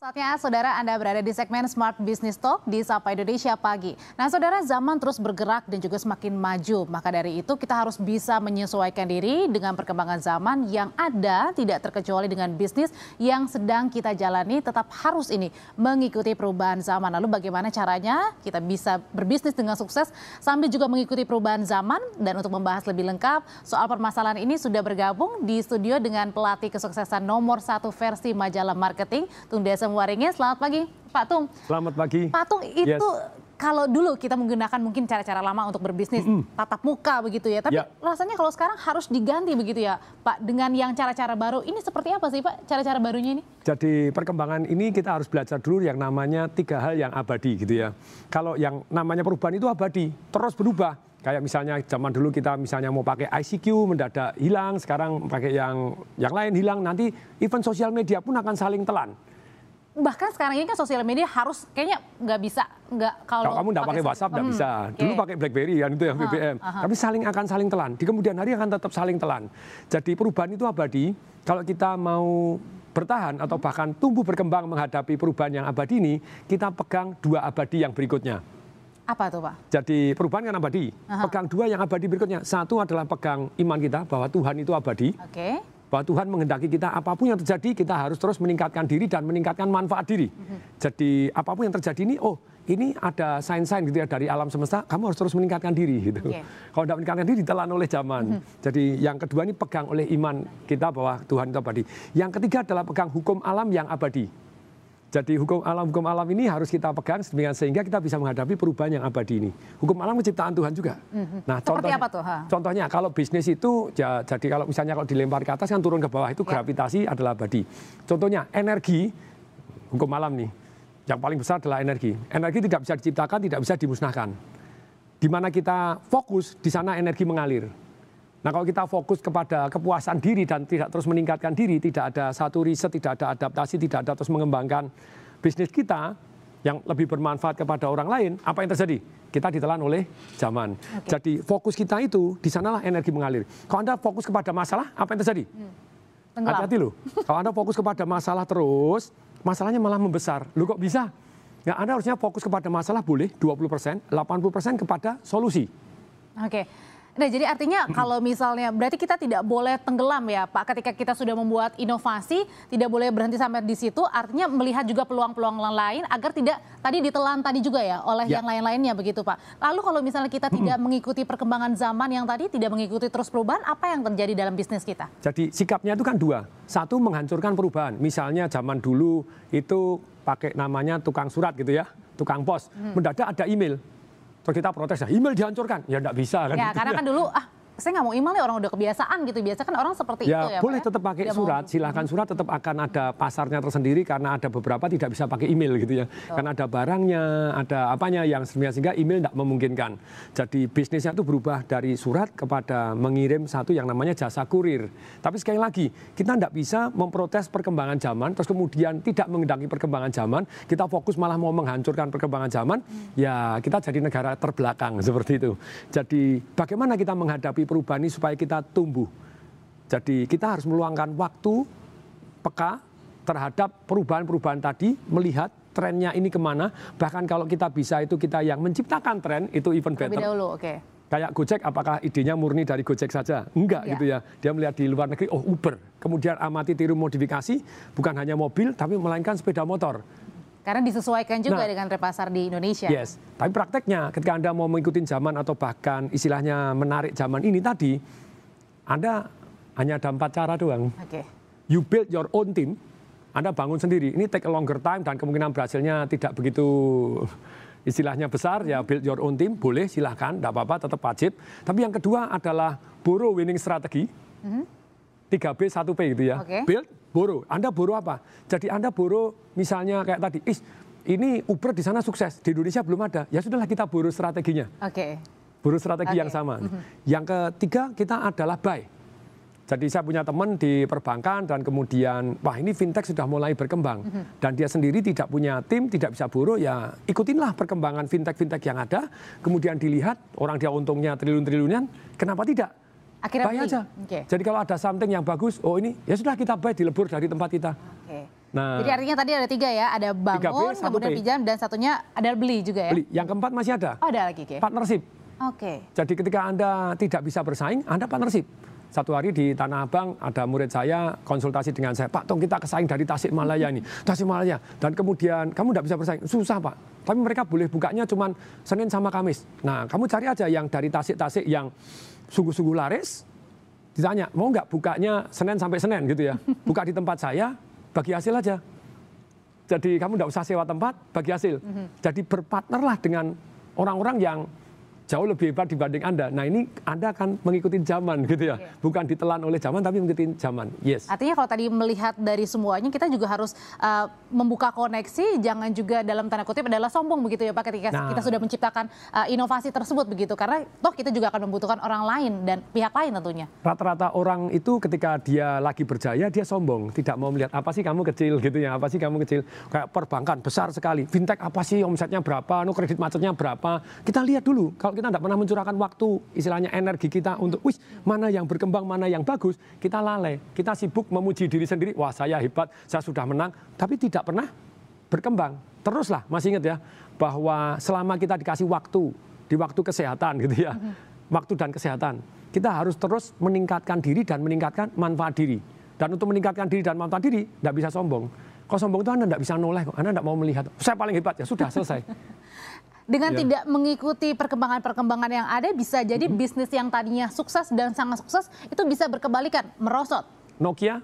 Saatnya saudara Anda berada di segmen Smart Business Talk di Sapa Indonesia Pagi. Nah saudara zaman terus bergerak dan juga semakin maju. Maka dari itu kita harus bisa menyesuaikan diri dengan perkembangan zaman yang ada tidak terkecuali dengan bisnis yang sedang kita jalani tetap harus ini mengikuti perubahan zaman. Lalu bagaimana caranya kita bisa berbisnis dengan sukses sambil juga mengikuti perubahan zaman. Dan untuk membahas lebih lengkap soal permasalahan ini sudah bergabung di studio dengan pelatih kesuksesan nomor satu versi majalah marketing Tung Desa Waringin. Selamat pagi, Pak Tung. Selamat pagi. Pak Tung, itu yes. kalau dulu kita menggunakan mungkin cara-cara lama untuk berbisnis, mm -hmm. tatap muka begitu ya. Tapi ya. rasanya kalau sekarang harus diganti begitu ya, Pak. Dengan yang cara-cara baru, ini seperti apa sih, Pak? Cara-cara barunya ini? Jadi perkembangan ini kita harus belajar dulu yang namanya tiga hal yang abadi gitu ya. Kalau yang namanya perubahan itu abadi, terus berubah. Kayak misalnya zaman dulu kita misalnya mau pakai ICQ mendadak hilang, sekarang pakai yang yang lain hilang, nanti event sosial media pun akan saling telan bahkan sekarang ini kan sosial media harus kayaknya nggak bisa nggak kalau kamu nggak pakai WhatsApp nggak hmm, bisa dulu pakai BlackBerry kan itu yang BBM tapi saling akan saling telan di kemudian hari akan tetap saling telan jadi perubahan itu abadi kalau kita mau bertahan atau hmm. bahkan tumbuh berkembang menghadapi perubahan yang abadi ini kita pegang dua abadi yang berikutnya apa tuh Pak? Jadi perubahan kan abadi. Pegang dua yang abadi berikutnya. Satu adalah pegang iman kita bahwa Tuhan itu abadi. Oke. Okay bahwa Tuhan menghendaki kita apa pun yang terjadi kita harus terus meningkatkan diri dan meningkatkan manfaat diri. Jadi apa pun yang terjadi ini, oh ini ada sign-sign gitu ya dari alam semesta, kamu harus terus meningkatkan diri gitu. Okay. Kalau tidak meningkatkan diri ditelan oleh zaman. Mm-hmm. Jadi yang kedua ini pegang oleh iman kita bahwa Tuhan itu abadi. Yang ketiga adalah pegang hukum alam yang abadi. Jadi hukum alam hukum alam ini harus kita pegang sehingga kita bisa menghadapi perubahan yang abadi ini. Hukum alam menciptakan Tuhan juga. Mm-hmm. Nah, Seperti contohnya, apa tuh? Ha? Contohnya kalau bisnis itu ya, jadi kalau misalnya kalau dilempar ke atas kan turun ke bawah itu yeah. gravitasi adalah abadi. Contohnya energi hukum alam nih. Yang paling besar adalah energi. Energi tidak bisa diciptakan, tidak bisa dimusnahkan. Di mana kita fokus, di sana energi mengalir. Nah kalau kita fokus kepada kepuasan diri dan tidak terus meningkatkan diri, tidak ada satu riset, tidak ada adaptasi, tidak ada terus mengembangkan bisnis kita yang lebih bermanfaat kepada orang lain, apa yang terjadi? Kita ditelan oleh zaman. Okay. Jadi fokus kita itu di sanalah energi mengalir. Kalau Anda fokus kepada masalah, apa yang terjadi? Hmm. Hati-hati loh. Kalau Anda fokus kepada masalah terus, masalahnya malah membesar. Lu kok bisa? Ya, Anda harusnya fokus kepada masalah boleh 20%, 80% kepada solusi. Oke. Okay. Nah, jadi artinya kalau misalnya berarti kita tidak boleh tenggelam ya, Pak. Ketika kita sudah membuat inovasi, tidak boleh berhenti sampai di situ. Artinya melihat juga peluang-peluang lain agar tidak tadi ditelan tadi juga ya oleh ya. yang lain-lainnya begitu, Pak. Lalu kalau misalnya kita tidak mengikuti perkembangan zaman yang tadi, tidak mengikuti terus perubahan, apa yang terjadi dalam bisnis kita? Jadi sikapnya itu kan dua. Satu menghancurkan perubahan. Misalnya zaman dulu itu pakai namanya tukang surat gitu ya, tukang pos. Hmm. Mendadak ada email Terus kita protes, email dihancurkan. Ya enggak bisa kan. Ya, karena kan dulu, ah saya nggak mau email nih orang udah kebiasaan gitu. Biasa kan orang seperti ya, itu ya. Boleh ya? tetap pakai tidak surat, mau... silahkan surat tetap akan ada pasarnya tersendiri karena ada beberapa tidak bisa pakai email gitu ya. Oh. Karena ada barangnya, ada apanya yang sehingga email tidak memungkinkan. Jadi bisnisnya itu berubah dari surat kepada mengirim satu yang namanya jasa kurir. Tapi sekali lagi, kita tidak bisa memprotes perkembangan zaman, terus kemudian tidak mengendangi perkembangan zaman, kita fokus malah mau menghancurkan perkembangan zaman, hmm. ya kita jadi negara terbelakang seperti itu. Jadi bagaimana kita menghadapi perubahan ini supaya kita tumbuh. Jadi kita harus meluangkan waktu peka terhadap perubahan-perubahan tadi, melihat trennya ini ke mana. Bahkan kalau kita bisa itu kita yang menciptakan tren, itu even better. Lebih dahulu, oke. Okay. Kayak Gojek, apakah idenya murni dari Gojek saja? Enggak ya. gitu ya. Dia melihat di luar negeri, oh Uber. Kemudian amati tiru modifikasi, bukan hanya mobil, tapi melainkan sepeda motor. Karena disesuaikan juga nah, dengan repasar di Indonesia. Yes, tapi prakteknya ketika Anda mau mengikuti zaman atau bahkan istilahnya menarik zaman ini tadi, Anda hanya ada empat cara doang. Oke. Okay. You build your own team, Anda bangun sendiri. Ini take a longer time dan kemungkinan berhasilnya tidak begitu istilahnya besar ya build your own team boleh silahkan tidak apa-apa tetap wajib tapi yang kedua adalah borrow winning strategi mm -hmm. 3B 1P gitu ya okay. build Boro. Anda boro apa? Jadi Anda boro misalnya kayak tadi, is ini Uber di sana sukses, di Indonesia belum ada. Ya sudahlah kita boro strateginya. Oke. Okay. Boro strategi okay. yang sama. Mm -hmm. Yang ketiga kita adalah buy. Jadi saya punya teman di perbankan dan kemudian wah ini fintech sudah mulai berkembang mm -hmm. dan dia sendiri tidak punya tim, tidak bisa buru ya ikutinlah perkembangan fintech-fintech yang ada, kemudian dilihat orang dia untungnya triliun-triliunan, kenapa tidak? Akhirnya buy aja. Okay. Jadi kalau ada something yang bagus, oh ini ya sudah kita buy dilebur dari tempat kita. Okay. Nah, Jadi artinya tadi ada tiga ya, ada bangun, 3B, kemudian pinjam, dan satunya ada beli juga ya? Beli. Yang keempat masih ada. Oh, ada lagi, okay. Partnership. Oke. Okay. Jadi ketika Anda tidak bisa bersaing, Anda partnership. Satu hari di Tanah Abang ada murid saya konsultasi dengan saya, Pak Tong kita kesaing dari Tasik Malaya ini, Tasik Malaya. Dan kemudian kamu tidak bisa bersaing, susah Pak. Tapi mereka boleh bukanya cuma Senin sama Kamis. Nah kamu cari aja yang dari Tasik-Tasik yang sungguh-sungguh laris, ditanya mau nggak bukanya Senin sampai Senin gitu ya. Buka di tempat saya, bagi hasil aja. Jadi kamu tidak usah sewa tempat, bagi hasil. Mhm. Jadi berpartnerlah dengan orang-orang yang jauh lebih hebat dibanding Anda. Nah ini Anda akan mengikuti zaman gitu ya. Okay. Bukan ditelan oleh zaman tapi mengikuti zaman. Yes. Artinya kalau tadi melihat dari semuanya kita juga harus uh, membuka koneksi, jangan juga dalam tanda kutip adalah sombong begitu ya Pak ketika nah. kita sudah menciptakan uh, inovasi tersebut begitu. Karena toh kita juga akan membutuhkan orang lain dan pihak lain tentunya. Rata-rata orang itu ketika dia lagi berjaya dia sombong, tidak mau melihat apa sih kamu kecil gitu ya, apa sih kamu kecil. Kayak perbankan besar sekali, fintech apa sih omsetnya berapa, no kredit macetnya berapa. Kita lihat dulu kalau kita tidak pernah mencurahkan waktu, istilahnya energi kita untuk, wis mana yang berkembang, mana yang bagus, kita lalai. Kita sibuk memuji diri sendiri, wah saya hebat, saya sudah menang, tapi tidak pernah berkembang. Teruslah, masih ingat ya, bahwa selama kita dikasih waktu, di waktu kesehatan gitu ya, waktu dan kesehatan, kita harus terus meningkatkan diri dan meningkatkan manfaat diri. Dan untuk meningkatkan diri dan manfaat diri, tidak bisa sombong. Kalau sombong itu Anda tidak bisa noleh Anda tidak mau melihat. Saya paling hebat ya, sudah selesai. dengan yeah. tidak mengikuti perkembangan-perkembangan yang ada bisa jadi mm -hmm. bisnis yang tadinya sukses dan sangat sukses itu bisa berkebalikan merosot. Nokia,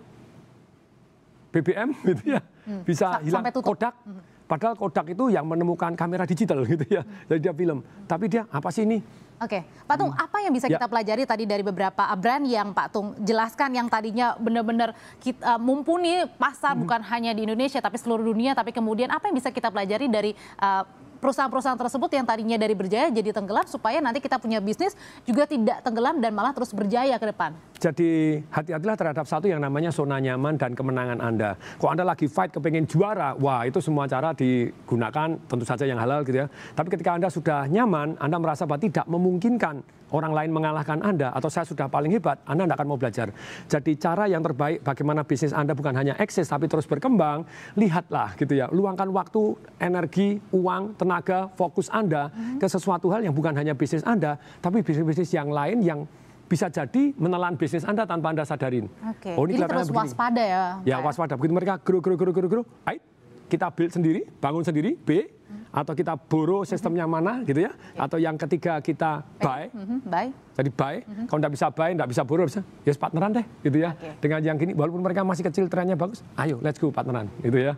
BBM gitu ya, hmm. bisa Sa hilang Kodak. Hmm. Padahal Kodak itu yang menemukan kamera digital gitu ya, hmm. jadi dia film. Tapi dia apa sih ini? Oke, Pak Tung, hmm. apa yang bisa ya. kita pelajari tadi dari beberapa brand yang Pak Tung jelaskan yang tadinya benar-benar kita mumpuni pasar hmm. bukan hanya di Indonesia tapi seluruh dunia, tapi kemudian apa yang bisa kita pelajari dari uh, perusahaan-perusahaan tersebut yang tadinya dari berjaya jadi tenggelam supaya nanti kita punya bisnis juga tidak tenggelam dan malah terus berjaya ke depan. Jadi hati-hatilah terhadap satu yang namanya zona nyaman dan kemenangan Anda. Kalau Anda lagi fight kepengen juara, wah itu semua cara digunakan tentu saja yang halal gitu ya. Tapi ketika Anda sudah nyaman, Anda merasa bahwa tidak memungkinkan orang lain mengalahkan Anda atau saya sudah paling hebat, Anda tidak akan mau belajar. Jadi cara yang terbaik bagaimana bisnis Anda bukan hanya eksis tapi terus berkembang, lihatlah gitu ya. Luangkan waktu, energi, uang, tenaga, fokus Anda hmm. ke sesuatu hal yang bukan hanya bisnis Anda, tapi bisnis-bisnis yang lain yang bisa jadi menelan bisnis Anda tanpa Anda sadarin. Oke. Oh, ini Jadi terus begini. waspada ya. Ya, waspada. Begitu mereka grow grow grow grow grow, ayo kita build sendiri, bangun sendiri, B, atau kita borrow sistemnya mana gitu ya, atau yang ketiga kita buy, mm-hmm, buy. Jadi buy, mm-hmm. kalau nggak bisa buy, nggak bisa borrow bisa, ya yes, partneran deh gitu ya. Okay. Dengan yang gini, walaupun mereka masih kecil trennya bagus, ayo let's go partneran gitu ya.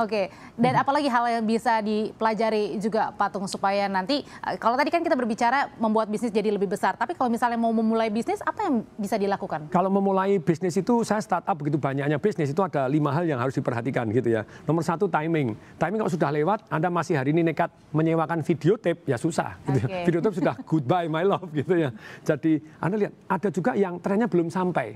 Oke, okay. dan mm-hmm. apalagi hal yang bisa dipelajari juga Patung supaya nanti, eh, kalau tadi kan kita berbicara membuat bisnis jadi lebih besar, tapi kalau misalnya mau memulai bisnis, apa yang bisa dilakukan? Kalau memulai bisnis itu, saya startup begitu banyaknya bisnis itu ada lima hal yang harus diperhatikan gitu ya. Nomor satu timing, timing kalau sudah lewat, Anda masih hari ini nekat menyewakan video tape ya susah. Gitu. Okay. Video tape sudah goodbye my love gitu ya. Jadi Anda lihat ada juga yang trennya belum sampai.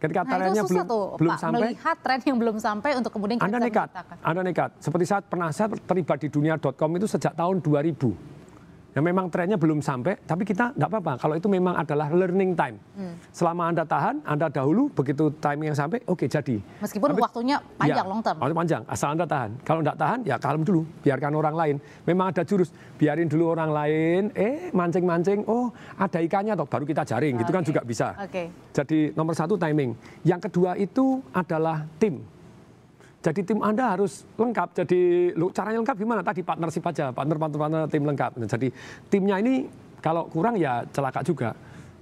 Ketika nah, trennya belum tuh, belum Pak, sampai, melihat tren yang belum sampai untuk kemudian kita Anda nekat, Anda nekat. Seperti saat pernah saya terlibat di dunia.com itu sejak tahun 2000 yang memang trennya belum sampai, tapi kita nggak apa-apa. Kalau itu memang adalah learning time. Hmm. Selama Anda tahan, Anda dahulu, begitu timing yang sampai, oke okay, jadi. Meskipun tapi, waktunya panjang, ya, long term. Waktu panjang, asal Anda tahan. Kalau nggak tahan, ya kalem dulu, biarkan orang lain. Memang ada jurus, biarin dulu orang lain, eh mancing-mancing, oh ada ikannya toh, baru kita jaring, okay. gitu kan juga bisa. Okay. Jadi nomor satu timing. Yang kedua itu adalah tim jadi tim Anda harus lengkap. Jadi caranya lengkap gimana? Tadi partnership aja, partner-partner tim lengkap. Nah, jadi timnya ini kalau kurang ya celaka juga.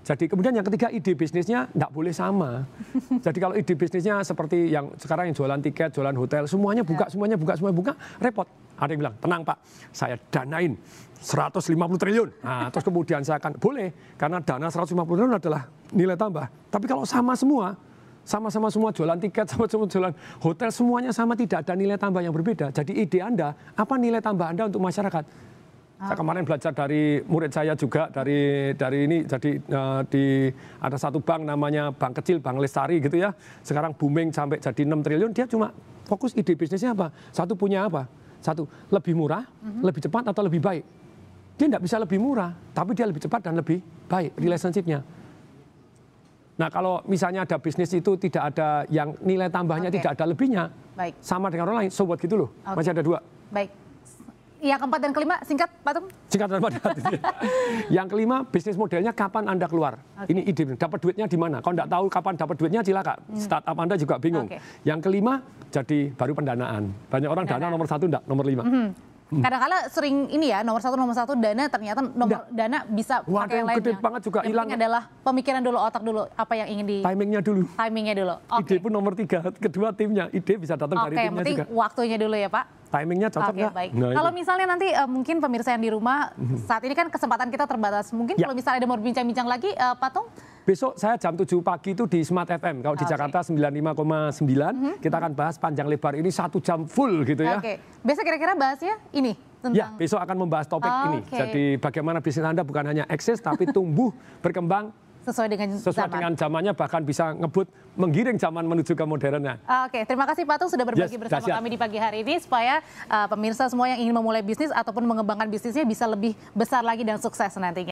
Jadi kemudian yang ketiga ide bisnisnya tidak boleh sama. Jadi kalau ide bisnisnya seperti yang sekarang yang jualan tiket, jualan hotel, semuanya buka, ya. semuanya buka, semuanya buka, repot. Ada yang bilang, tenang Pak, saya danain 150 triliun. Nah, terus kemudian saya akan, boleh, karena dana 150 triliun adalah nilai tambah. Tapi kalau sama semua, sama-sama semua jualan tiket, sama-sama jualan hotel, semuanya sama tidak ada nilai tambah yang berbeda. Jadi ide Anda, apa nilai tambah Anda untuk masyarakat? Saya ah. kemarin belajar dari murid saya juga dari dari ini jadi uh, di ada satu bank namanya bank kecil Bank Lestari gitu ya. Sekarang booming sampai jadi 6 triliun dia cuma fokus ide bisnisnya apa? Satu punya apa? Satu lebih murah, mm -hmm. lebih cepat atau lebih baik. Dia tidak bisa lebih murah, tapi dia lebih cepat dan lebih baik relationship-nya. Nah kalau misalnya ada bisnis itu tidak ada yang nilai tambahnya Oke. tidak ada lebihnya, Baik. sama dengan orang lain, so what gitu loh. Oke. Masih ada dua. Baik. Yang keempat dan kelima, singkat Pak Tung. Singkat dan padat. yang kelima, bisnis modelnya kapan Anda keluar. Oke. Ini ide, dapat duitnya di mana. Kalau nggak tahu kapan dapat duitnya, cilaka. Startup Anda juga bingung. Oke. Yang kelima, jadi baru pendanaan. Banyak orang dana Pendanaan. nomor satu, enggak, nomor lima. Hmm. Kadang-kala sering ini ya nomor satu nomor satu dana ternyata nomor dana bisa Wah, pakai yang ada yang gede lainnya. banget juga Yang hilang. penting adalah pemikiran dulu otak dulu apa yang ingin di Timingnya dulu. timingnya dulu. Oke. Ide pun nomor tiga, kedua timnya. Ide bisa datang Oke, dari yang timnya penting juga. waktunya dulu ya Pak. Timingnya cocok Oke nggak? baik. Nah, kalau itu. misalnya nanti eh, mungkin pemirsa yang di rumah saat ini kan kesempatan kita terbatas. Mungkin Ya. kalau misalnya ada mau berbincang-bincang lagi, eh, Pak Tung, Besok saya jam 7 pagi itu di Smart FM. Kalau di Oke. Jakarta 95,9. Kita akan bahas panjang lebar ini satu jam full gitu ya. Oke. Biasa kira-kira bahasnya ini Ya, tentang besok akan membahas topik ini. Oke. Jadi bagaimana bisnis Anda bukan hanya eksis tapi tumbuh, berkembang sesuai dengan sesuai zaman. dengan zamannya bahkan bisa ngebut menggiring zaman menuju ke modernnya. Oke, terima kasih Pak Tung sudah berbagi Yes, bersama dahsyat. kami di pagi hari ini supaya uh, pemirsa semua yang ingin memulai bisnis ataupun mengembangkan bisnisnya bisa lebih besar lagi dan sukses nantinya.